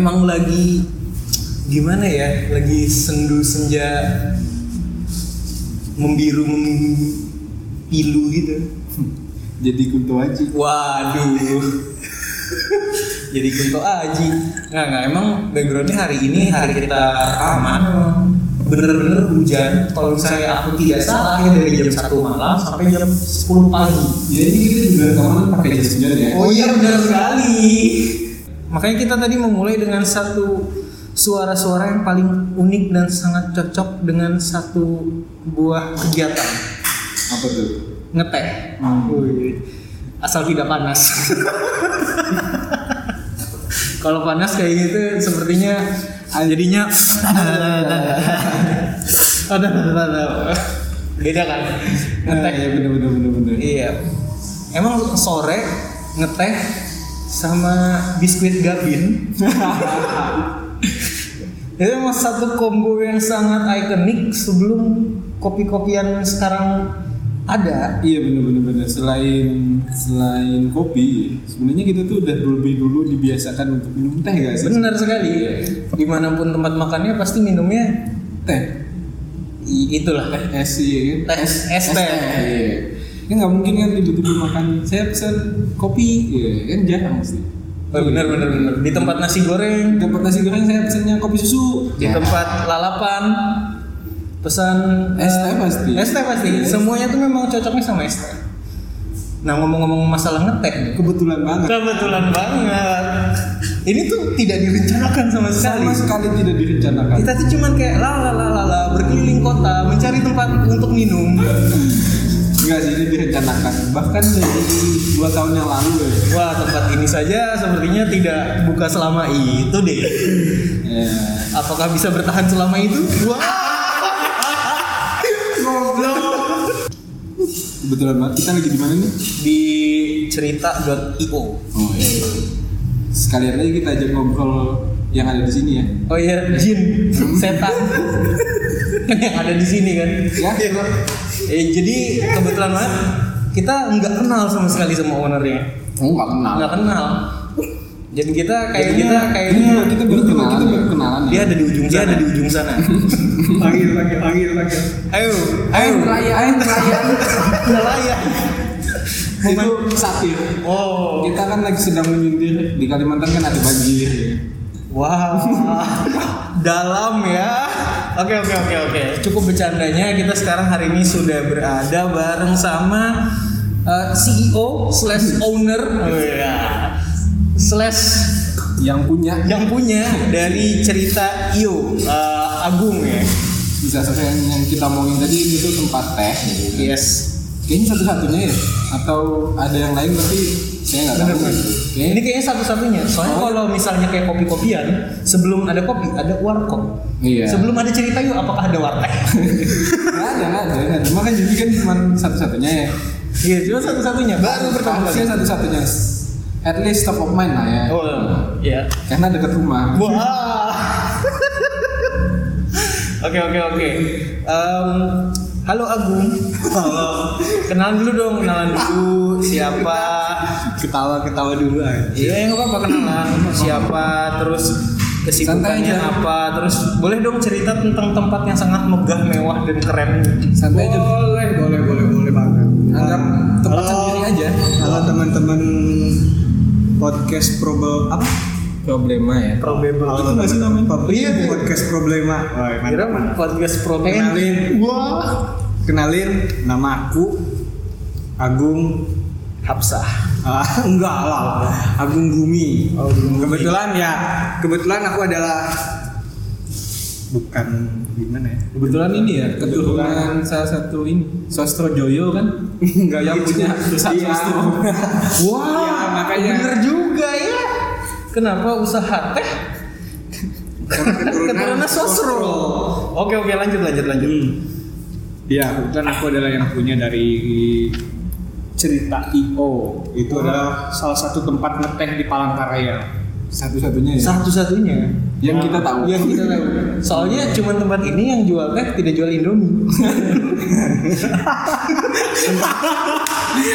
emang lagi gimana ya? Lagi sendu senja membiru mempilu gitu. Jadi kunto aja. waduh. Jadi kunto aji. Nggak nggak emang backgroundnya hari ini hari kita rekaman bener-bener hujan. Kalau misalnya aku tidak salah ya dari jam 1 malam sampai jam 10 pagi. Ini kita juga rekaman pakai jas hujan ya. Oh iya benar sekali. Makanya kita tadi memulai dengan satu suara-suara yang paling unik dan sangat cocok dengan satu buah kegiatan Apa tuh? ngeteh. Wih, Asal tidak panas. Kalau panas kayak gitu sepertinya jadinya ada ada beda kan ngeteh ya bener bener bener bener. Iya. Emang sore ngeteh sama biskuit gabin. Itu emang satu combo yang sangat ikonik sebelum kopi-kopian sekarang ada. Iya bener bener. Selain selain kopi, sebenarnya kita tuh udah lebih dulu dibiasakan untuk minum teh gak sih? Benar sekali. Di mana pun tempat makannya pasti minumnya Teh. i- itulah. Teh es iya kan? Teh, es teh. Iya. Ya nggak mungkin kan tiba-tiba makan. Saya pesan kopi, iya kan jarang mesti. Oh, benar benar benar. Di tempat nasi goreng, Dapat nasi goreng saya pesannya kopi susu. di tempat lalapan pesan Es eh, teh pasti. es teh pasti semuanya tuh memang cocoknya sama es teh nah ngomong-ngomong masalah ngeteh kebetulan banget. kebetulan banget ini tuh tidak direncanakan sama sekali Sama sekali tidak direncanakan. kita tuh cuman kayak la la la la la berkeliling kota mencari tempat untuk minum Enggak sih ini direncanakan. Bahkan dari dua tahun yang lalu ya. wah tempat ini saja sepertinya tidak buka selama itu deh Ya. apakah bisa bertahan selama itu wah Kebetulan banget. Kita lagi di mana nih? di cerita.io Oh iya. Sekalian aja kita ajak ngobrol yang ada di sini ya. Oh iya, jin, setan. kan yang ada di sini kan. Ya. Eh, jadi kebetulan banget kita nggak kenal sama sekali sama ownernya. Oh nggak kenal. Nggak kenal. Jadi kita kayak kita kayak dia, kita baru kenalan. Kita baru kenalan. dia ada di ujung dia ada di ujung sana. panggil panggil panggil panggil Ayo, Ayo perayaan perayaan. nelayan. Itu satir. Oh, Kita kan lagi sedang menyindir di Kalimantan kan ada banjir. ya. Wow, dalam ya. Oke oke oke oke. Cukup bercandanya. Kita sekarang hari ini sudah berada bareng sama uh, CEO slash owner, oh, ya. slash Yang punya yang punya dari cerita Io uh, Agung ya. bisa selesai yang kita omongin tadi itu tempat teh. Yes. Kayaknya satu-satunya ya? Atau ada yang lain tapi saya nggak tahu. Kayaknya Ini kayaknya satu-satunya. Soalnya Oh. kalau misalnya kayak kopi-kopian, sebelum ada kopi ada warkop. Iya. Sebelum ada cerita Io, apakah ada warteg? nggak ada, nggak ada, ada. Makanya jadi kan cuma satu-satunya ya. Iya, cuma satu-satunya. Baru pertama kali. Satu-satunya. At least top of mind lah ya. Oh, iya. Karena dekat rumah. Wah. Oke oke oke. Halo Agung. Halo. Kenalan dulu dong, kenalan dulu siapa? ketawa-ketawa dulu aja Iya, nggak apa-apa kenalan siapa, terus kesibukannya aja. apa, terus boleh dong cerita tentang tempat yang sangat megah, mewah dan keren. Santai aja. boleh boleh boleh boleh banget Anggap tempat Halo. sendiri aja. halo teman-teman podcast probel apa Problema ya. Probable. itu nggak sih namanya Iya, iya. podcast problema Wah, Kira podcast pro kenalin Wah. kenalin nama aku Agung Hapsah. Ah, enggak lah Agung Gumi Oh, Gumi. kebetulan ya kebetulan aku adalah bukan gimana ya Kebetulan ini ya keturunan salah satu ini Sostro Joyo kan Enggak yang gitu. punya perusahaan Iya. sostro. Wah, Iya, makanya. bener juga ya. Kenapa usaha teh keturunan sosro? Oke oke lanjut lanjut lanjut. Ya, kebetulan aku adalah yang punya dari cerita IO. Itu adalah salah satu tempat ngeteh di Palangkaraya. Satu-satunya ya. Satu-satunya Yang kita tahu. Yang kita tahu. Soalnya cuma tempat ini yang jual teh tidak jual Indomie.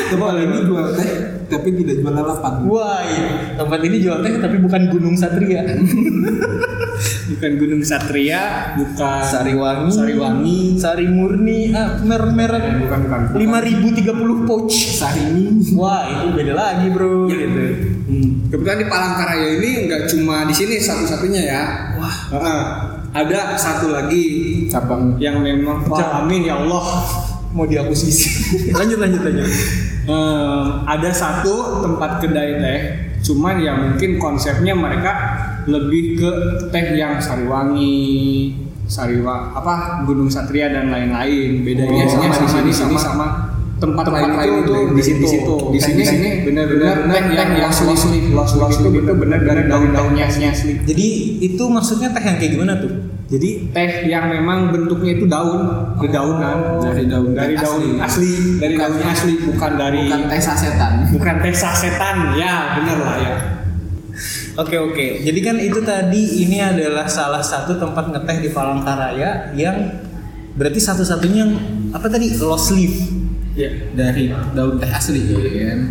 tempat ini jual teh tapi tidak jual lalapan Wah, iya. tempat ini jual teh tapi bukan Gunung Satria. bukan Gunung Satria bukan Sariwangi, Sariwangi Sari Murni, ah, mer merek bukan bukan 5030 pouch. Sahini Wah, itu beda lagi, Bro, gitu. Hmm. Kebetulan di Palangkaraya ini nggak cuma di sini satu-satunya ya. Wah. Heeh. ada satu lagi cabang yang memang Wah, amin ya Allah. Mau diakuisisi. lanjut lanjut lanjut. Em, ada satu tempat kedai teh, cuman ya mungkin konsepnya mereka lebih ke teh yang Sariwangi, Sariwa apa Gunung Satria dan lain-lain. Bedanya Oh, sama sama di sini sama- sama tempat, tempat lain, lain itu itu di situ. Di situ. Di sini sini benar-benar teh yang yang asli, asli itu benar-benar daun-daunnya asli. Jadi itu maksudnya teh yang kayak gimana tuh? Jadi teh yang memang bentuknya itu daun, dedaunan Dari daun dari teh daun asli. asli, dari Bukan- daunnya asli bukan dari bukan teh sasetan bukan teh sasetan. Ya, benar lah ya. Oke oke. Jadi kan itu tadi ini adalah salah satu tempat ngeteh di Palangkaraya yang berarti satu-satunya yang apa tadi lost leaf. Ya. dari daun teh asli ya kan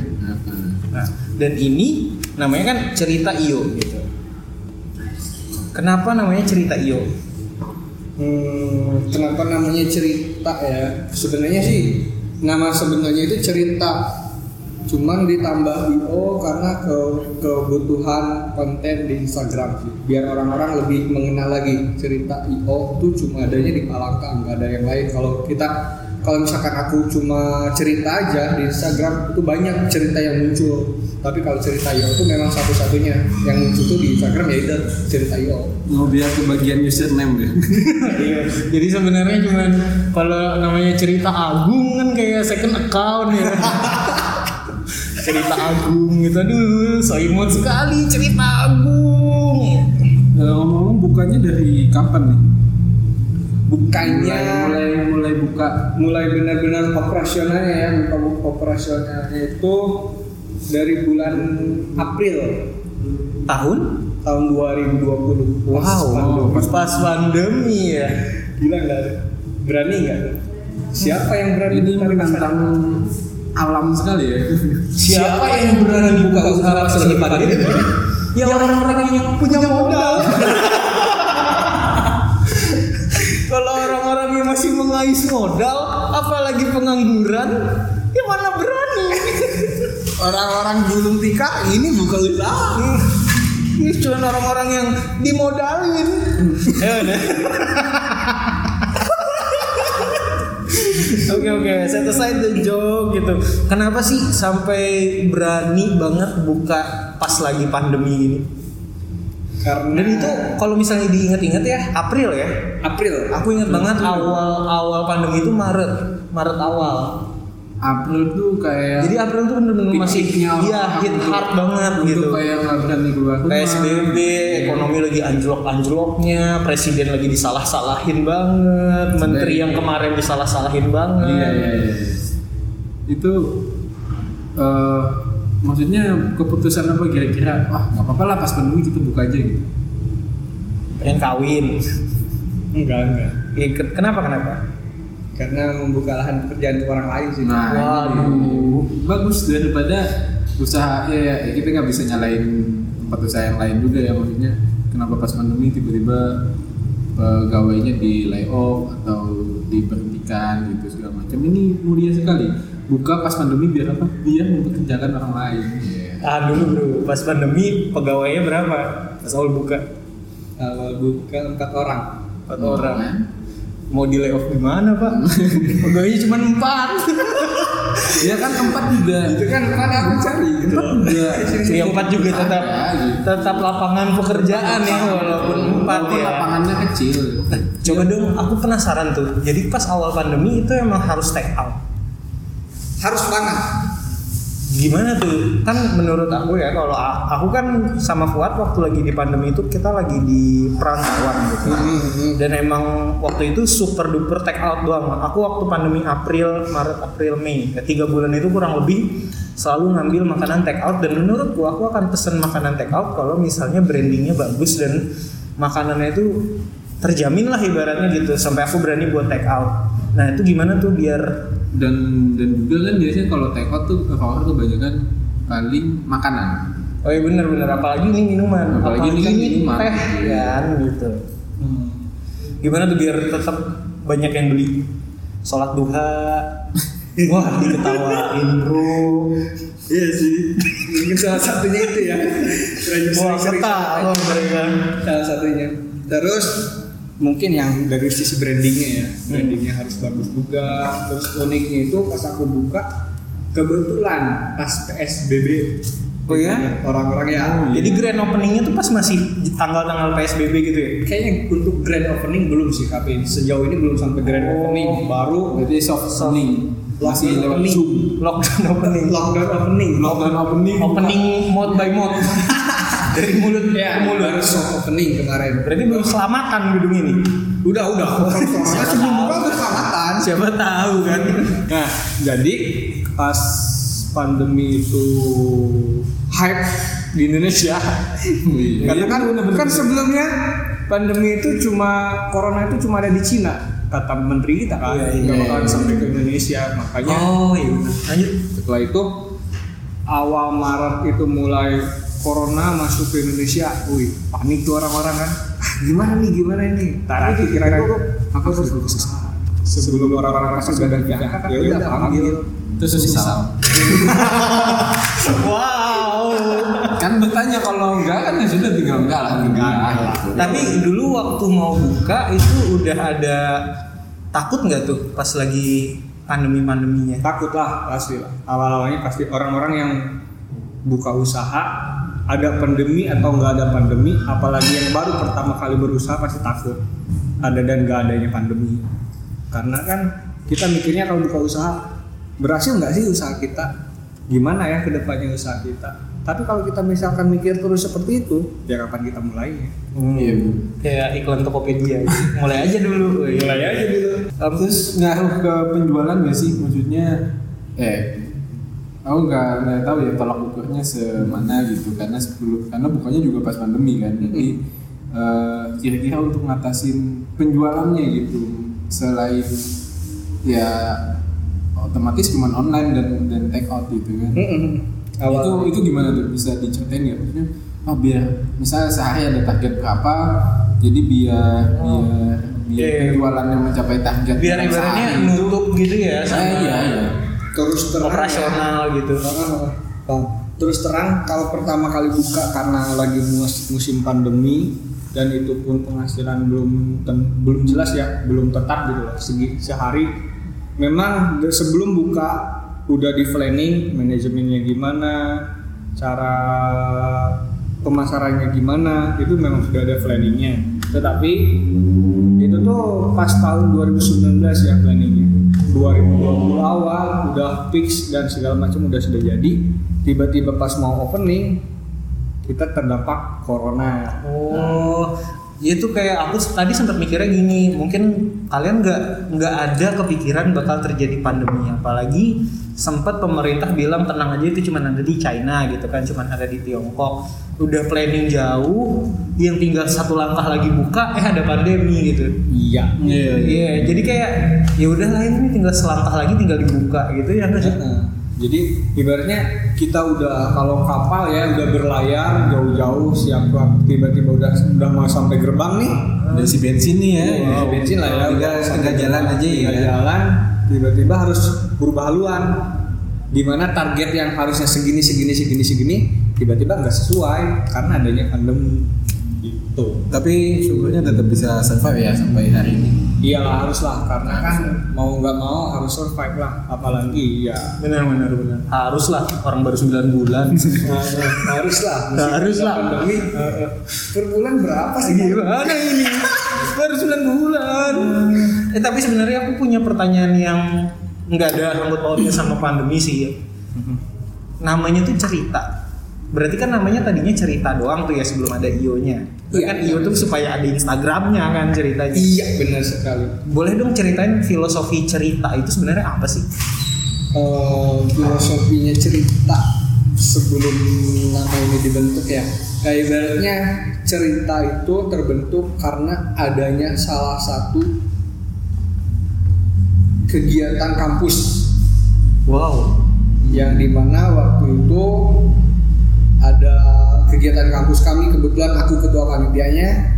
Nah, dan ini namanya kan cerita Iyo gitu. Kenapa namanya cerita Iyo? Hmm, kenapa namanya cerita ya? Sebenarnya sih nama sebenarnya itu cerita. Cuman ditambah io karena ke kebutuhan konten di Instagram sih. Biar orang-orang lebih mengenal lagi cerita io itu cuma adanya di Palangka, nggak ada yang lain. Kalau kita kalau misalkan aku cuma cerita aja di Instagram itu banyak cerita yang muncul. Tapi kalau cerita io itu memang satu-satunya yang muncul tuh di Instagram ya itu cerita io. mau biar kebagian username deh Iya. Jadi sebenarnya cuman kalau namanya cerita Agung kan kayak second account ya. cerita Agung gitu aduh so imut sekali cerita Agung. Eh, ngomong-ngomong bukanya dari kapan nih Bukannya mulai mulai mulai buka mulai benar-benar operasionalnya ya buka operasionalnya itu dari bulan April Tahun? tahun 2020 Wow, pandemi. pas, pas pandemi ya. gila nggak berani nggak siapa yang berani ini menantang alam sekali ya Siapa yang berani buka usaha pas lagi pandemi? Ya orang-orang yang punya modal. mengais modal, apalagi pengangguran, ya mana berani? orang-orang gulung tikar ini buka usaha Ini cuma orang-orang yang dimodalin. Ya. Oke oke, set aside the joke gitu. Kenapa sih sampai berani banget buka pas lagi pandemi ini? Karena Dan itu kalau misalnya diingat-ingat ya April ya. April Aku ingat banget awal awal pandemi itu Maret, Maret awal. April tuh kayak Jadi April tuh bener-bener masih iya hit hard banget gitu. kayak nggak berani keluar. PSBB, ekonomi lagi anjlok-anjloknya, presiden lagi disalah-salahin banget, menteri yang kemarin disalah-salahin banget. iya iya iya itu eh maksudnya keputusan apa kira-kira? Wah nggak apa-apa lah pas pandemi kita buka aja gitu. Pengen kawin. enggak enggak. Ya, ke- kenapa kenapa? karena membuka lahan pekerjaan untuk orang lain sih. Nah Waduh. bagus daripada usaha ya, ya kita nggak bisa nyalain tempat usaha yang lain juga ya maksudnya. Kenapa pas pandemi tiba-tiba pegawainya di layoff atau diberhentikan gitu segala macam. Ini mulia sekali buka pas pandemi biar apa biar mempekerjakan orang lain Iya. Ah dulu bro, pas pandemi pegawainya berapa? Pas awal buka kalau buka empat orang empat Oh, orang. Mau di layoff di mana pak? Pegawainya cuma empat. ya kan tempat juga itu kan mana aku cari tempat juga Ya empat juga tetap Ada, gitu. tetap lapangan pekerjaan ya walaupun empat Walaupun ya. lapangannya kecil Coba dong, aku penasaran tuh. Jadi pas awal pandemi itu emang harus take out. Harus banget Gimana tuh? Kan menurut aku ya, kalau aku kan sama Fuad waktu lagi di pandemi itu kita lagi di perantauan gitu. Dan emang waktu itu super duper take out doang. Aku waktu pandemi April, Maret, April, Mei, ya, tiga bulan itu kurang lebih selalu ngambil makanan take out. Dan menurutku aku akan pesen makanan take out kalau misalnya brandingnya bagus dan makanannya itu terjamin lah ibaratnya gitu. Sampai aku berani buat take out. Nah itu gimana tuh biar dan dan juga kan biasanya kalau take out tuh banyak kan paling makanan Oh iya bener-bener apalagi ini minuman, Apalagi ini kan minuman. teh kan gitu. Gimana tuh biar tetap banyak yang beli sholat duha. Wah diketawain bro. Iya sih. Mungkin salah satunya itu ya. Wah ketawa mereka. Salah satunya. Terus mungkin yang dari sisi brandingnya ya, brandingnya harus bagus juga. Terus uniknya itu pas aku buka kebetulan pas PSBB. Oh ya? Orang-orang ya. Jadi grand openingnya tuh pas masih tanggal-tanggal PSBB gitu ya? Kayaknya untuk grand opening belum sih tapi sejauh ini belum sampai grand opening baru berarti soft opening masih lewat zoom Lockdown opening. lockdown opening lockdown opening Opening mode by mode. Dari mulut ya ke mulut. baru soft opening kemarin Berarti belum selamatan gedung ini. udah udah Soalnya sebelum buka udah keselamatan Siapa tahu kan? Nah, jadi pas pandemi itu hype di Indonesia, karena kan kan sebelumnya pandemi itu cuma corona itu cuma ada di Cina, kata menteri kita kan, Iya, iya, nggak bakalan iya. sampai ke Indonesia, makanya Oh iya. Lanjut. setelah itu awal Maret itu mulai corona masuk ke Indonesia, wih panik tuh orang-orang kan, "Ah, gimana nih gimana ini, tadi kira-kira. itu aku harus berusaha sebelum orang-orang masuk dan diangkat ya udah panggil. terus susah. Wow. kan bertanya kalau enggak kan ya sudah tinggal enggak lah enggak gitu. Tapi dulu waktu mau buka itu udah ada takut nggak tuh pas lagi pandemi-pandeminya? takut lah pasti lah. Awal-awalnya pasti orang-orang yang buka usaha ada pandemi atau nggak ada pandemi apalagi yang baru pertama kali berusaha pasti takut. Ada dan nggak adanya pandemi. Karena kan kita mikirnya kalau buka usaha berhasil nggak sih usaha kita? Gimana ya ke depannya usaha kita? Tapi kalau kita misalkan mikir terus seperti itu ya kapan kita mulainya? Iya, Bu. Kayak iklan Tokopedia. Mulai aja dulu. mulai aja dulu. Terus ngaruh ke penjualan nggak sih? Maksudnya eh aku nggak nggak tahu ya tolak ukurnya semana gitu. Karena sebelum karena bukanya juga pas pandemi kan. Jadi eh, kira-kira untuk ngatasin penjualannya gitu selain ya otomatis cuma online dan dan take out gitu kan. Itu itu gimana tuh? Bisa diceritain nggak? Maksudnya oh biar misalnya sehari ada target berapa jadi biar biar biar Iya. penjualannya mencapai target Biar ibaratnya nutup gitu ya sama iya iya terus terang operasional gitu. Bang, terus terang kalau pertama kali buka karena lagi mus- musim pandemi dan itu pun penghasilan belum ten- belum jelas ya belum tetap gitu loh. Segi sehari memang sebelum buka udah di planning manajemennya gimana cara pemasarannya gimana itu memang sudah ada planningnya. Tetapi itu tuh pas tahun 2019 ya planningnya 2020 awal udah fix dan segala macam udah sudah jadi. Tiba-tiba pas mau opening kita terdampak corona. Oh, itu kayak aku tadi sempat mikirnya gini, mungkin kalian nggak nggak ada kepikiran bakal terjadi pandemi, apalagi sempat pemerintah bilang tenang aja itu cuma ada di China gitu kan, cuma ada di Tiongkok, udah planning jauh, yang tinggal satu langkah lagi buka, eh ada pandemi gitu. iya. Iya Iya, jadi kayak ya udahlah ini tinggal selangkah lagi tinggal dibuka gitu ya sih? Heeh. jadi ibaratnya kita udah kalau kapal ya udah berlayar jauh-jauh siap tiba-tiba udah udah mau sampai gerbang nih. Udah si bensin nih ya. Udah isi bensin lah ya. Tinggal udah tinggal jalan aja ya. Jalan. Tiba-tiba harus berubah haluan. Di mana target yang harusnya segini segini segini segini tiba-tiba nggak sesuai karena adanya pandemi gitu tapi syukurnya tetap bisa survive ya sampai hari ini iyalah harus lah karena kan mau nggak mau harus survive lah apalagi ya Benar benar benar. Harus lah orang baru 9 bulan. harus lah Harus lah. pandemi per bulan berapa sih Gimana ini? Baru 9 bulan. Eh tapi sebenarnya aku punya pertanyaan yang nggak ada rambut pautnya sama pandemi sih ya. Namanya tuh cerita. Berarti kan namanya tadinya cerita doang tuh ya sebelum ada IO-nya. Iya. kan IO tuh supaya ada Instagramnya kan ceritanya. iya benar sekali Boleh dong ceritain filosofi cerita itu sebenarnya apa sih? eh, filosofinya cerita sebelum nama ini dibentuk ya kayak ibaratnya cerita itu terbentuk karena adanya salah satu kegiatan kampus Wow. yang di mana waktu itu ada kegiatan kampus kami kebetulan aku ketua panitianya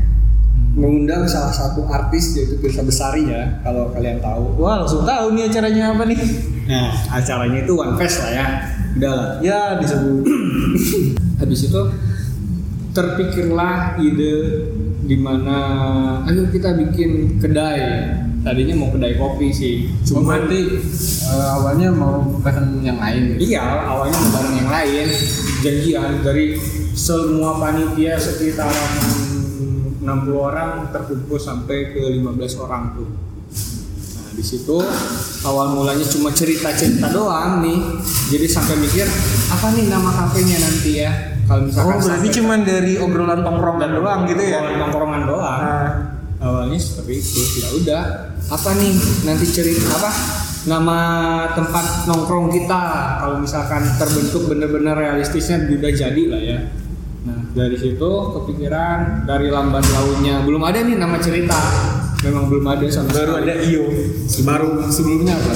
mengundang salah satu artis yaitu Pirsa Besari ya kalau kalian tahu. Wah langsung tahu nih acaranya apa nih? Nah acaranya itu One Fest lah ya. Udah lah. Ya disebut. Habis itu terpikirlah ide di mana ayo kita bikin kedai. Tadinya mau kedai kopi sih. Cuma Cuma berarti eh, awalnya mau bareng yang lain. gitu. Iya, awalnya mau bareng yang lain, janjian dari semua panitia sekitaran 60 orang terkumpul sampai ke 15 orang tuh. Nah, di situ awal mulanya cuma cerita-cerita doang nih. Jadi sampai mikir apa nih nama kafenya nanti ya? Kalau Oh misalkan berarti sampai- cuma dari obrolan tongkrongan doang gitu ya? Obrolan tongkrongan doang Nah, awalnya seperti itu ya udah apa nih nanti cerita apa nama tempat nongkrong kita kalau misalkan terbentuk bener-bener realistisnya udah jadi lah ya nah dari situ kepikiran dari lamban lautnya belum ada nih nama cerita memang belum ada sama baru sekali. ada Iyo. Baru sebelumnya apa?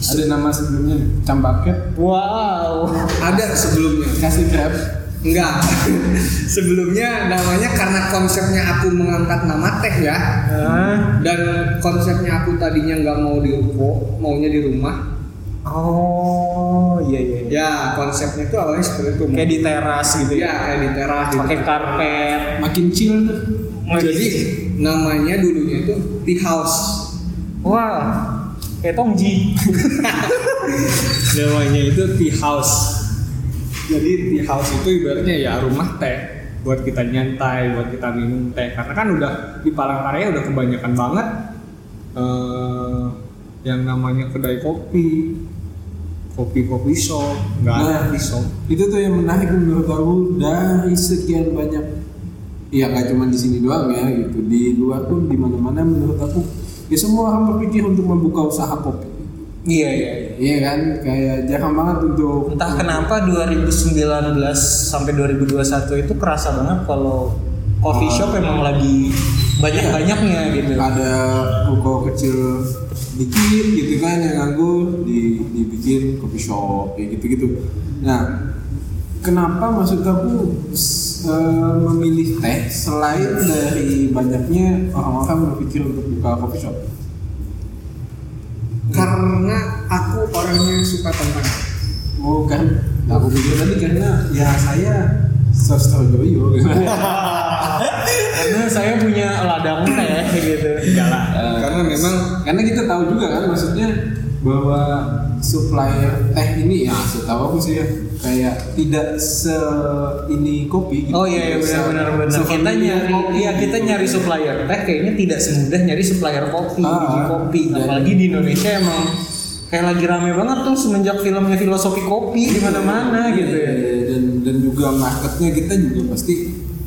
Ada nama sebelumnya Cambaket Wow. ada sebelumnya kasih grab. Enggak sebelumnya namanya karena konsepnya aku mengangkat nama teh ya Nah, dan konsepnya aku tadinya nggak mau di ruko maunya di rumah oh iya iya. iya. Ya konsepnya itu awalnya seperti itu. Kayak di teras gitu ya ya. kayak di teras. gitu. Pakai karpet. Makin chill tuh. Jadi namanya dulunya itu tea house. Wah. Kayak Tongji. namanya itu tea house. Jadi tea house itu ibaratnya ya rumah teh buat kita nyantai, buat kita minum teh. Karena kan udah di Palangkaraya udah kebanyakan banget eh, yang namanya kedai kopi, kopi kopi shop, nggak ada Nah. di shop. Itu tuh yang menarik menurut aku dari sekian banyak ya nggak cuma di sini doang ya gitu di luar pun di mana-mana menurut aku ya semua orang berpikir untuk membuka usaha kopi iya iya. iya. iya kan kayak jarang banget untuk Entah kenapa 2019 sampai 2021 itu kerasa banget kalau coffee shop emang lagi banyak-banyaknya gitu. ada ruko kecil dikit gitu kan yang nganggur di, dibikin coffee shop kayak gitu gitu nah kenapa maksud aku eh, memilih teh selain dari banyaknya orang-orang berpikir untuk buka coffee shop Karena aku orangnya suka tantangan. oh kan nah, aku pikir tadi karena ya saya sosro joyo Karena saya punya ladang teh gitu. Enggak lah. Karena memang karena kita tahu juga kan maksudnya bahwa supplier teh ini ya setahu aku sih ya kayak tidak se ini kopi gitu. Oh iya, iya benar benar benar. Kita nyari iya kita gitu. nyari supplier teh kayaknya tidak semudah nyari supplier kopi, Ah, biji kopi. dan- Apalagi di Indonesia emang kayak lagi rame banget tuh semenjak filmnya filosofi kopi di mana-mana gitu ya. Iya, dan dan juga marketnya kita juga pasti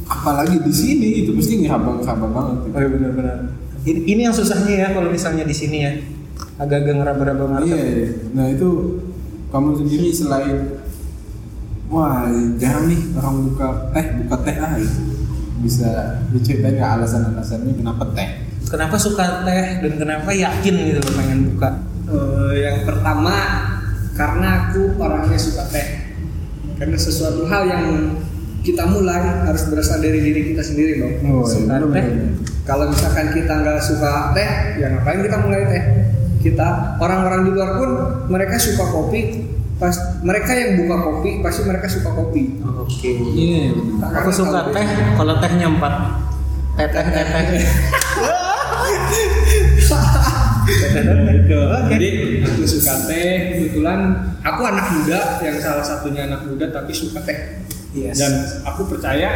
apalagi di sini itu pasti ngeraba-ngeraba banget gitu. Oh iya benar-benar. Ini, ini yang susahnya ya kalau misalnya di sini ya. Agak-agak ngeraba-raba market. Iya, iya. nah itu kamu sendiri selain wah jarang nih orang buka teh buka teh ah itu bisa diceritain nggak alasan-alasannya kenapa teh? Kenapa suka teh dan kenapa yakin gitu loh pengen buka? eh, yang pertama karena aku orangnya suka teh. Karena sesuatu hal yang kita mulai harus berasal dari diri kita sendiri dong. Oh, Suka iya, teh. Kalau misalkan kita nggak suka teh, ya ngapain kita mulai teh? Kita orang-orang di luar pun mereka suka kopi. Pas mereka yang buka kopi pasti mereka suka kopi. Oke. Iya. bener. Aku suka teh kalau tehnya empat. Teh teh teh teh. Jadi aku suka teh. Kebetulan aku anak muda yang salah satunya anak muda tapi suka teh. Yes. Dan aku percaya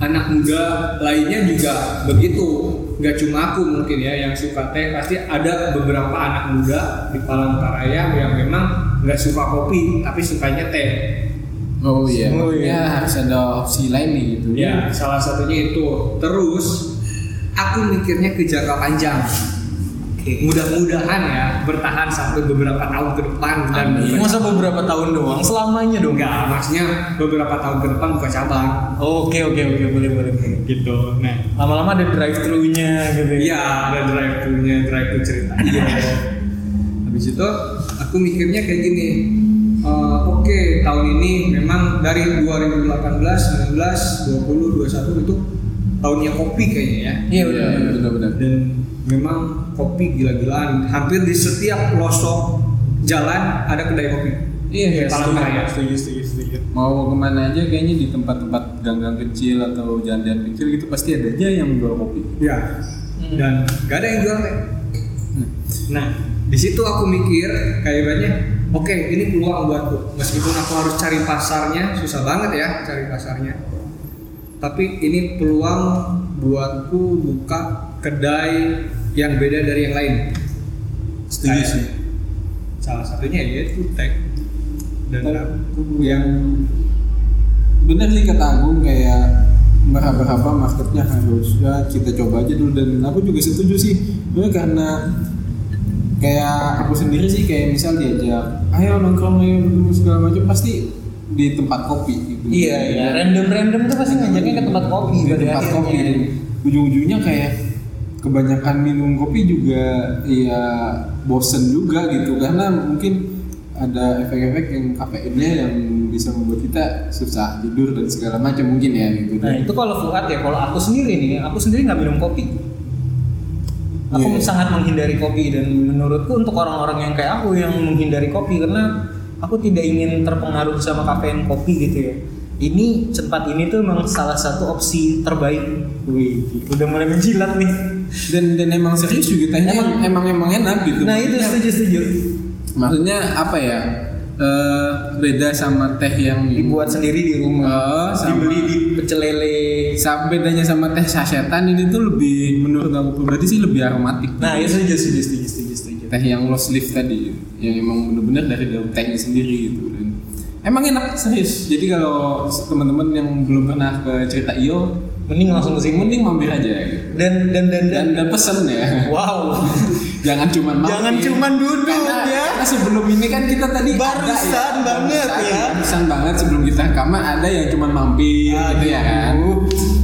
anak muda lainnya juga begitu. Gak cuma aku mungkin ya yang suka teh. Pasti ada beberapa anak muda di Palangkaraya yang memang nggak suka kopi tapi sukanya teh. Oh iya. Oh, iya. Ya harus ada opsi lain nih gitu. Ya, salah satunya itu. Terus aku mikirnya ke jangka panjang. Mudah-mudahan ya bertahan sampai beberapa tahun ke depan dan Amin. Masa beberapa tahun doang, selamanya dong. enggak maksudnya beberapa tahun ke depan buka cabang Oke oke oke boleh boleh. gitu nah Lama-lama ada drive thru-nya gitu. ya. iya ada drive thru nya drive thru cerita habis itu aku mikirnya kayak gini eh, oke tahun ini memang dari 2018 19 20 21 itu tahunnya kopi kayaknya ya Iya Iya, benar. benar-benar. dan memang kopi gila-gilaan hampir di setiap pelosok jalan ada kedai kopi Iya iya. Palangkaraya. Setuju setuju setuju. Mau ke mana aja kayaknya di tempat-tempat gang-gang kecil atau jalan-jalan kecil gitu pasti ada aja yang jual kopi. ya dan gak ada yang jual teh nah di situ aku mikir kayaknya oke ini peluang buatku meskipun aku harus cari pasarnya susah banget ya cari pasarnya tapi ini peluang buatku buka kedai yang beda dari yang lain. Setuju Kayak- sih. salah satunya yaitu teh dan yang bener sih kata Agung kayak berapa-berapa marketnya harus ya kita coba aja dulu. Dan aku juga setuju sih. Sebenarnya karena kayak aku sendiri sih kayak misal diajak ayo nongkrong ayo ketemu segala macam pasti di tempat kopi gitu. Iya iya. Random random tuh pasti ngajaknya ke tempat kopi di tempat akhirnya. kopi. Ujung-ujungnya kayak kebanyakan minum kopi juga ya bosen juga gitu karena mungkin ada efek-efek yang kafeinnya yang bisa membuat kita susah tidur dan segala macam mungkin ya gitu. Nah itu kalau Fuad ya, kalau aku sendiri nih, aku sendiri nggak minum kopi. Aku Iya. sangat menghindari kopi dan menurutku untuk orang-orang yang kayak aku yang menghindari kopi karena aku tidak ingin terpengaruh sama kafein kopi gitu ya. Ini tempat ini tuh memang salah satu opsi terbaik. Wih, udah mulai menjilat nih. Dan dan emang serius juga tehnya Emang- emang emang, enak gitu. Nah itu Maksudnya- setuju setuju. Maksudnya apa ya? Eh, beda sama teh yang Dibuat sendiri di rumah, Oh, sama- dibeli di pecel lele. Sa- bedanya sama teh sasetan ini tuh lebih menurut aku pribadi sih lebih aromatik. Nah itu setuju setuju setuju setuju setuju. teh yang low leaf tadi yang emang bener-bener dari daun tehnya sendiri gitu dan emang enak serius jadi kalau teman-teman yang belum pernah ke cerita iyo Mending langsung ke sini. mending mampir aja gitu Dan dan dan dan. dan dan pesen ya Wow. jangan cuman mampir. Jangan cuman duduk karena, ya. karena sebelum ini kan kita tadi ada Barusan banget barusan, ya. barusan banget sebelum kita rekaman ada yang cuman mampir gitu ya kan.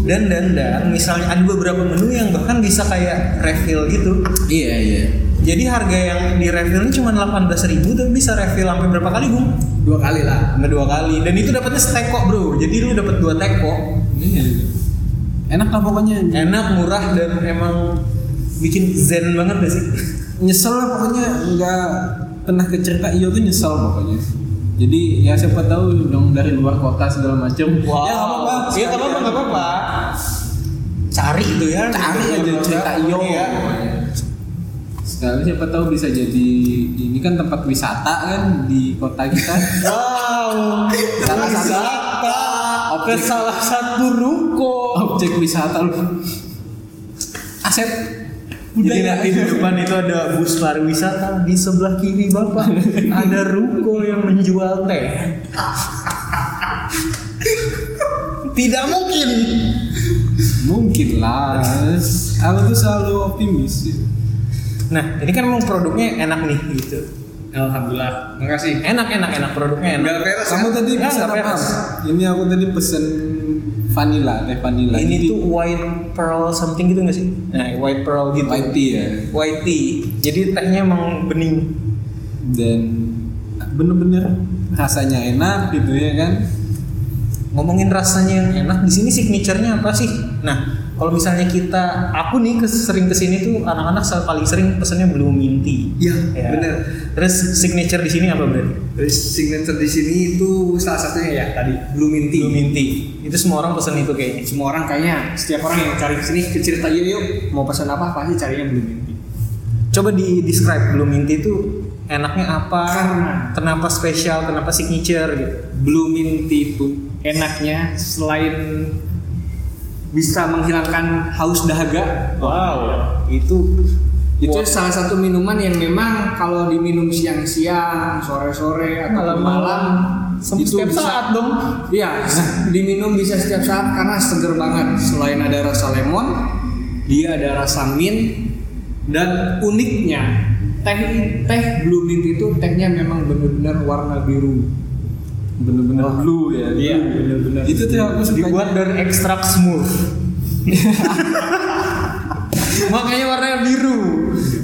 Dan dan dan misalnya ada beberapa menu yang bahkan bisa kayak refill gitu. iya iya Jadi harga yang di refill ini cuma 18.000 ribu tapi bisa refill sampai berapa kali bung? dua kali lah Sampai dua kali. Dan itu dapatnya seteko bro. Jadi lu dapat dua teko. Iya. enak lah pokoknya Enak, murah dan emang bikin zen banget gak sih? nyesel lah pokoknya nggak pernah ke cerita iyo tuh nyesel pokoknya jadi ya siapa tahu dong dari luar kota segala macam ya nggak apa-apa Iya nggak apa-apa nggak apa-apa. Cari itu ya. cari aja cerita iyo Iya. Sekali siapa tahu bisa jadi ini kan tempat wisata kan di kota kita Wow. Salah satu- wisata ke Objek- salah satu ruko. objek wisata lu aset Jadi nanti di depan itu ada bus pariwisata di sebelah kiri bapak ada ruko yang menjual teh. Tidak mungkin. mungkin lah aku tuh selalu optimis Nah ini kan memang produknya enak nih gitu. alhamdulillah makasih Enak enak enak produknya enak. Nggak peres kamu ya? tadi Ya, pesan apa peres. ini aku tadi pesen vanilla teh vanilla Ini Jadi- tuh white pearl something gitu gak sih? Nah white pearl gitu. white tea ya White tea. Jadi tehnya emang bening. dan bener-bener rasanya enak gitu ya kan ngomongin rasanya yang enak di sini signaturenya apa sih? Nah, kalau misalnya kita, aku nih sering ke sini tuh anak-anak paling sering pesennya blue mint tea. Iya, Ya. bener. Terus signature di sini apa berarti? Terus signature di sini itu salah satunya ya tadi blue mint tea. Blue mint tea. Itu semua orang pesen itu kayaknya. Semua orang kayaknya setiap orang yang cari ke sini ke cerita yuk yuk mau pesan apa pasti carinya blue mint tea. Coba di describe blue mint tea itu enaknya apa? Karena. Kenapa spesial? Kenapa signature gitu? Blue mint tea itu enaknya selain bisa menghilangkan haus dahaga. Wow, itu Itu Wah. salah satu minuman yang memang kalau diminum siang-siang, sore-sore atau malam Sem- itu setiap bisa- saat dong. Iya, diminum bisa setiap saat karena seger banget. Selain ada rasa lemon, dia ada rasa mint Dan uniknya teh teh blue mint itu tehnya memang benar-benar warna biru. Bener-bener blue ya Iya, bener-bener. itu tuh aku suka Dibuat dari ekstrak smooth. Makanya warnanya biru.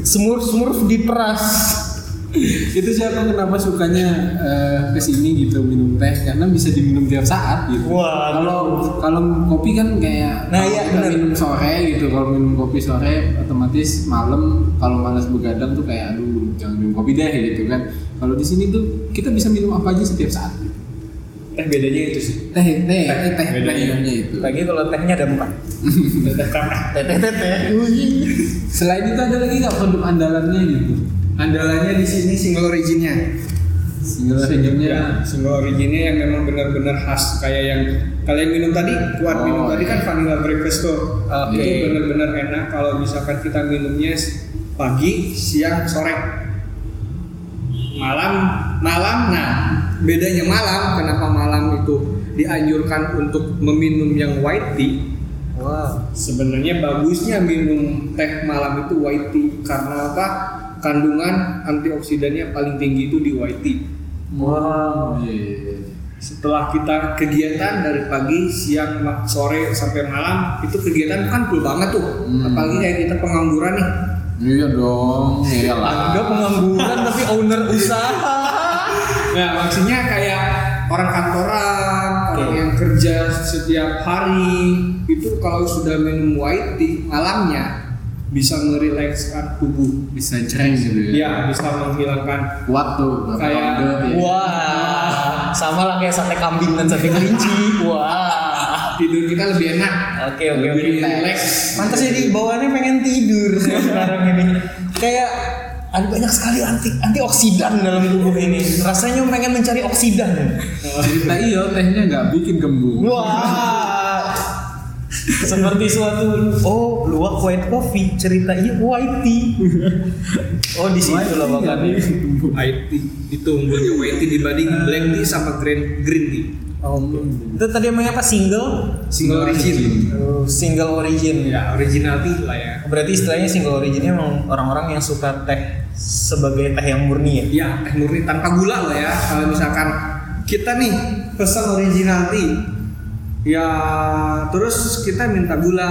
Smurf smurf diperas. itu sih aku kenapa sukanya eh, ke sini gitu minum teh karena bisa diminum tiap saat gitu Wah, kalau kalau kopi kan kayak Nah, kalau iya, kita bener. minum sore gitu kalau minum kopi sore otomatis malam kalau malas begadang tuh kayak aduh jangan minum kopi deh gitu kan kalau di sini tuh kita bisa minum apa aja setiap saat gitu. Teh bedanya itu sih. teh teh teh teh bedanya. itu Lagi kalau tehnya ada empat. Teh karak. Teh teh teh teh. selain itu ada lagi nggak produk andalannya gitu Andalannya di sini single originnya. single originnya Ya, single originnya yang memang benar-benar khas kayak yang kalian minum tadi, kuat minum Oh, tadi kan iya. vanilla breakfast tuh. Oke. Itu benar-benar enak kalau misalkan kita minumnya pagi, siang, sore. Malam, malam. Nah, bedanya malam kenapa malam itu dianjurkan untuk meminum yang white tea? Wah. Sebenarnya bagusnya minum teh malam itu white tea karena apa? Kandungan antioksidannya paling tinggi itu di white tea. wow iya, iya, iya. Setelah kita kegiatan dari pagi, siang, sore sampai malam itu kegiatan kan full banget tuh. Hmm. Apalagi kayak kita pengangguran nih. iya dong iyalah Anda pengangguran tapi owner usaha. Nah, maksudnya kayak orang kantoran, orang yang kerja setiap hari itu kalau sudah minum white tea malamnya bisa merilekskan tubuh. bisa cereng gitu ya Ya, bisa menghilangkan kuat tuh nggak Kayak- ya. Wah, sama lah kayak sate kambing dan sate kelinci. Wah. tidur kita lebih enak. Oke oke oke. Lebih relax. Pantas jadi bawaannya pengen tidur sekarang ini. Kayak ada banyak sekali anti antioksidan dalam tubuh ini. Rasanya pengen mencari oksidan. cerita iyo tehnya nggak bikin kembung Wah. Seperti suatu oh luwak white coffee cerita iya white tea. Oh di situ lah makanya. White tea itu unggulnya white tea dibanding black tea sama green green tea. Oh, itu tadi namanya apa single? Single origin. Oh, single origin. Ya, original tea lah ya. Berarti istilahnya single originnya emang orang-orang yang suka teh sebagai teh yang murni ya. Ya, teh murni tanpa gula lah ya. Kalau misalkan kita nih pesan original tea, ya terus kita minta gula,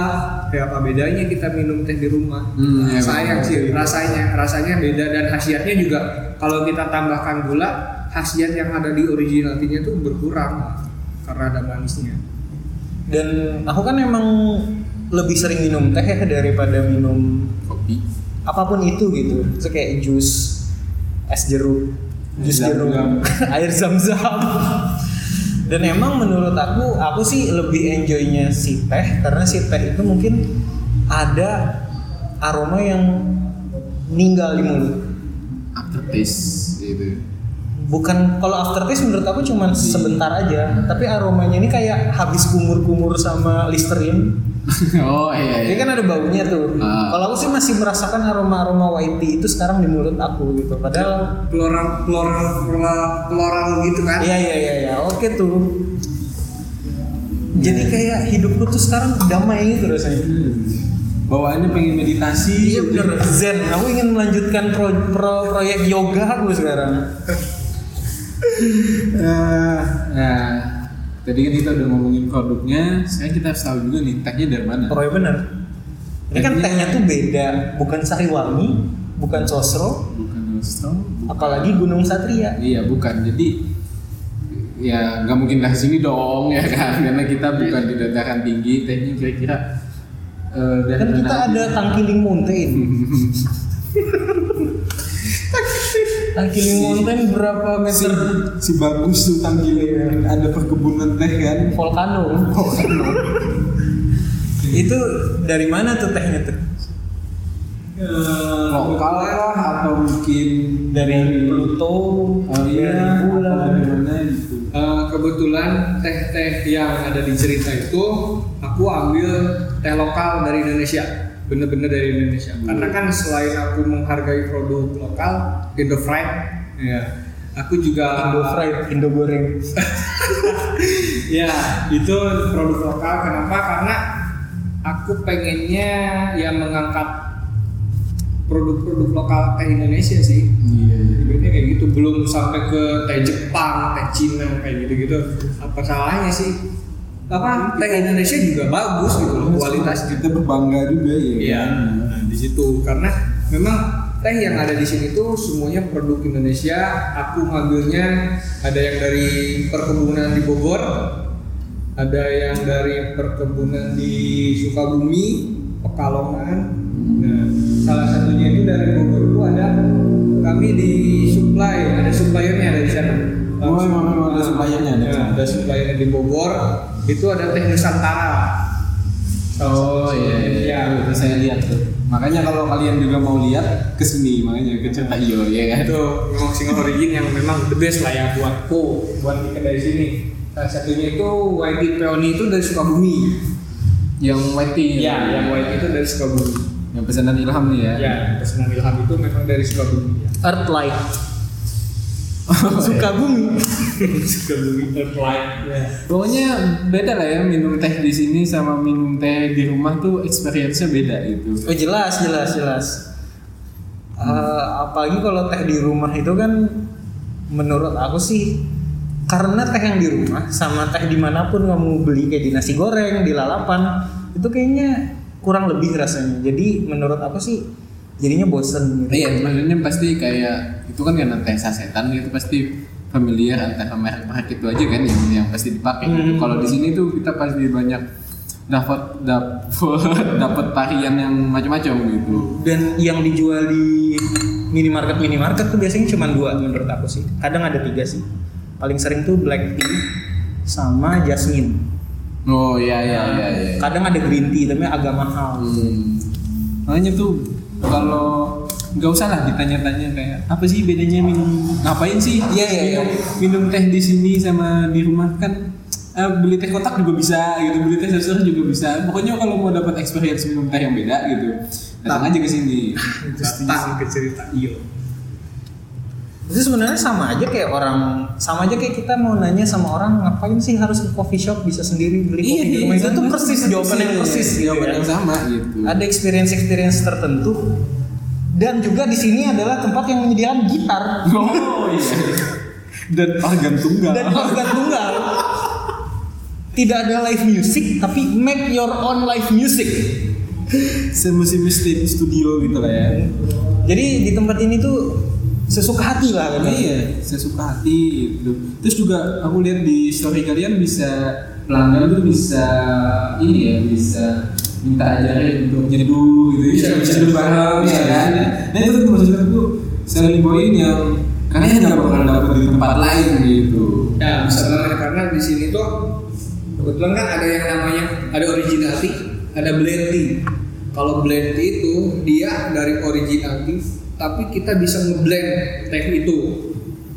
ya apa bedanya kita minum teh di rumah? Hmm, ya, Sayang sih rasanya, rasanya beda dan khasiatnya juga kalau kita tambahkan gula, khasiat yang ada di original tea-nya tuh berkurang karena ada manisnya. Dan aku kan emang lebih sering minum teh ya daripada minum kopi apa pun itu gitu. Itu kayak jus es jeruk, jus jeruk, air zam-zam. Dan emang menurut aku, aku sih lebih enjoynya si teh karena si teh itu mungkin ada aroma yang ninggal di mulut. aftertaste gitu Bukan kalau aftertaste menurut aku cuma sebentar aja, tapi aromanya ini kayak habis kumur-kumur sama Listerine. oh iya Ini iya kan ada baunya tuh. Ah. Kalau aku sih masih merasakan aroma-aroma white tea itu sekarang di mulut aku gitu. Padahal Floral, floral, floral, floral gitu kan? iya iya iya iya, oke tuh. Jadi kayak hidupku tuh sekarang damai gitu rasanya. bawaannya pengen meditasi Iya bener Zen. Aku ingin melanjutkan pro, pro- proyek yoga aku sekarang. Eh, nah tadi kan kita udah ngomongin produknya sekarang kita harus tahu juga nih tehnya dari mana Proyek bener. Ini kan tehnya tuh beda, bukan sariwangi, bukan sosro, bukan Nostro apalagi Gunung Satria. iya bukan jadi ya nggak mungkin dari sini dong ya kan karena kita bukan di dataran tinggi tehnya kira-kira dari Kan kita ada Tangkiling Mountain. Tangkiling Mountain berapa si, meter? si bagus tuh tangkiling ada perkebunan teh kan Volcano. itu dari mana tuh tehnya tuh? lokal lah atau mungkin Dari Pluto, oh iya dari bulan. dari mana gitu Eh, kebetulan teh-teh yang ada di cerita itu aku ambil teh lokal dari Indonesia bener-bener dari Indonesia karena kan selain aku menghargai produk lokal Indo Fried ya aku juga Indo fried, Indo goreng. ya itu produk lokal kenapa karena aku pengennya yang mengangkat produk-produk lokal teh Indonesia sih Iya. iya. Ibaratnya kayak gitu belum sampai ke teh Jepang, teh Cina kayak gitu-gitu. Apa salahnya sih? Apa teh Indonesia juga bagus gitu loh kualitasnya. kita berbangga juga ya. Iya. Nah, di situ karena memang teh yang ada di sini tuh semuanya produk Indonesia. Aku ngambilnya ada yang dari perkebunan di Bogor, ada yang dari perkebunan di Sukabumi, Pekalongan. Nah, salah satunya itu dari Bogor itu ada kami di supply, ada suppliernya ada di sana. Oh, memang- ada suppliernya, ada. Ya, ada suppliernya di Bogor. Itu ada teh Nusantara. Oh iya, iya, iya. Itu saya lihat tuh. Makanya kalau kalian juga mau lihat ke sini makanya ke cerita iyo ya kan. itu memang single origin yang memang the best lah ya buatku buat di kedai sini salah satunya itu white tea peony itu dari Sukabumi Yang white tea. ya yang white tea itu dari Sukabumi Yang pesanan Ilham nih ya. ya pesanan Ilham itu memang dari Sukabumi ya. Earthlight. Sukabumi. Sukabumi Earthlight ya. Pokoknya beda lah ya minum teh di sini sama minum teh di rumah tuh experience-nya beda gitu. Oh jelas, jelas, jelas. Eh, apalagi kalau teh di rumah itu kan menurut aku sih karena teh yang di rumah sama teh di mana pun kamu beli kayak di nasi goreng, di lalapan itu kayaknya kurang lebih rasanya. Jadi menurut aku sih jadinya bosen gitu. Iya, maksudnya pasti kayak itu kan karena teh sasetan gitu pasti familiar antara merek-merek itu aja kan yang yang pasti dipakai. gitu. Hmm. Kalau di sini tuh kita pasti banyak dapat dapat dapat varian yang macam-macam gitu. Dan yang dijual di minimarket minimarket tuh biasanya cuma dua menurut aku sih. Kadang ada tiga sih. Paling sering tuh black tea sama jasmine. Oh iya iya iya iya. Kadang ada green tea tapi agak mahal. Hmm. Makanya tuh kalau nggak usah lah ditanya-tanya kayak apa sih bedanya minum ngapain sih? Iya, iya, iya. minum, teh di sini sama di rumah kan eh, beli teh kotak juga bisa gitu beli teh susu juga bisa. Pokoknya kalau mau dapat experience minum teh yang beda gitu datang aja ke sini. Ke cerita. Iyo Itu sebenarnya sama aja kayak orang sama aja kayak kita mau nanya sama orang ngapain sih harus ke coffee shop bisa sendiri beli kopi di rumah itu tuh persis jawaban yang persis gitu jawaban ya. yang sama gitu Ada experience experience tertentu dan juga di sini adalah tempat yang menyediakan gitar oh iya dan organ tunggal dan organ tunggal. Tidak ada live music tapi make your own live music. semusim studio gitu lah ya Jadi di tempat ini tuh sesuka hati lah kan. Iya, saya suka hati gitu. Terus juga aku lihat di story kalian bisa pelanggan tuh bisa ini ya bisa minta ajarin untuk nyeduh gitu Bisa, bisa bisa. nyeduh bareng Bisa. ya kan nah itu tuh maksudnya tuh selling point yang kalian nggak bakal dapat di tempat lain gitu Ya, bisa banget karena di sini tuh kebetulan kan ada yang namanya ada original tea, ada blend tea. Kalau blend tea itu dia dari original tea, tapi kita bisa ngeblend teh itu.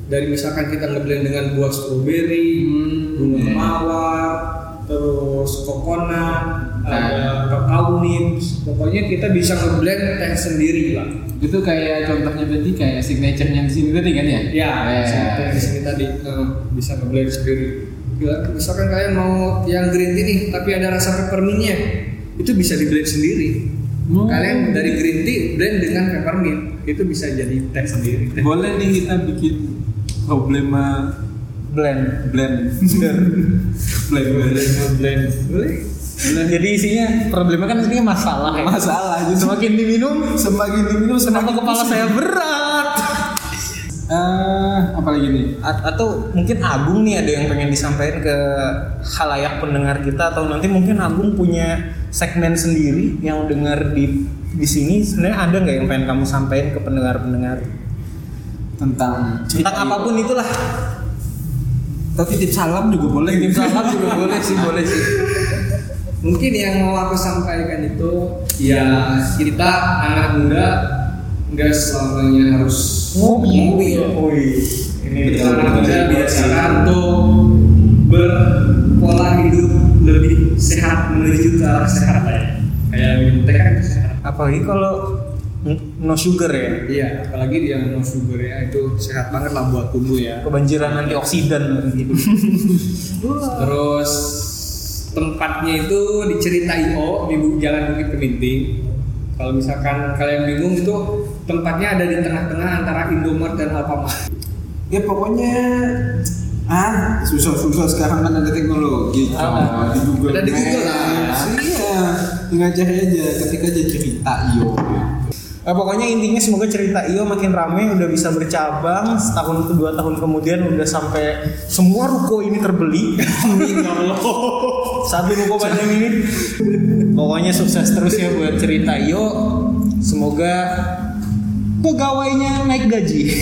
Dari misalkan kita ngeblend dengan buah stroberi, bunga iya. mawar, terus coconut, Nah. ada kakao nibs. Pokoknya kita bisa ngeblend teh sendiri lah. itu kayak contohnya berarti kayak signaturenya di sini tadi kan ya Ya, Eh, seperti yang di sini tadi eh, bisa ngeblend sendiri. Bila- Misalkan kalian mau yang green tea nih, tapi ada rasa peppermintnya, itu bisa di blend sendiri. Oh. Kalian dari green tea blend dengan peppermint, itu bisa jadi teh sendiri. boleh nih kita bikin problema Blend. blend blend blend blend. Boleh? Jadi isinya problemnya kan isinya masalah ya. masalah jadi Semakin diminum, semakin diminum kenapa semakin kepala saya berat? Eh, apa lagi nih? A- atau mungkin Agung nih ada yang pengen disampaikan ke halayak pendengar kita atau nanti mungkin Agung punya segmen sendiri yang dengar di di sini. Sebenarnya ada nggak yang pengen kamu sampaikan ke pendengar-pendengar? Tentang tentang apa pun itulah. Tapi titip salam juga boleh. Tim salam juga boleh sih boleh sih. Mungkin yang mau aku sampaikan itu ya kita anak muda nggak selamanya harus mobil Wih, ini Betul, anak betul. muda biasakan untuk berpola hidup lebih sehat menuju ke arah ya. Kayak minum teh kan sehat. apalagi kalau no sugar ya Iya, apalagi dia no sugar ya itu sehat banget lah buat tubuh ya. kebanjiran antioksidan gitu Terus tempatnya itu di Cerita IO di Jalan Bukit Keminting. Kalau misalkan kalian bingung itu tempatnya ada di tengah-tengah antara Indomart dan Alfamart. Ya pokoknya ah susah-susah sekarang kan ada teknologi Ah. coy. di Google Ada di Google lah. Iya, tinggal cari aja ketik aja cerita iyo. Eh, pokoknya intinya semoga cerita Iyo makin rame udah bisa bercabang setahun ke dua tahun kemudian udah sampai semua ruko ini terbeli amin ya Allah satu ruko panjang ini pokoknya sukses terus ya buat cerita Iyo semoga pegawainya naik gaji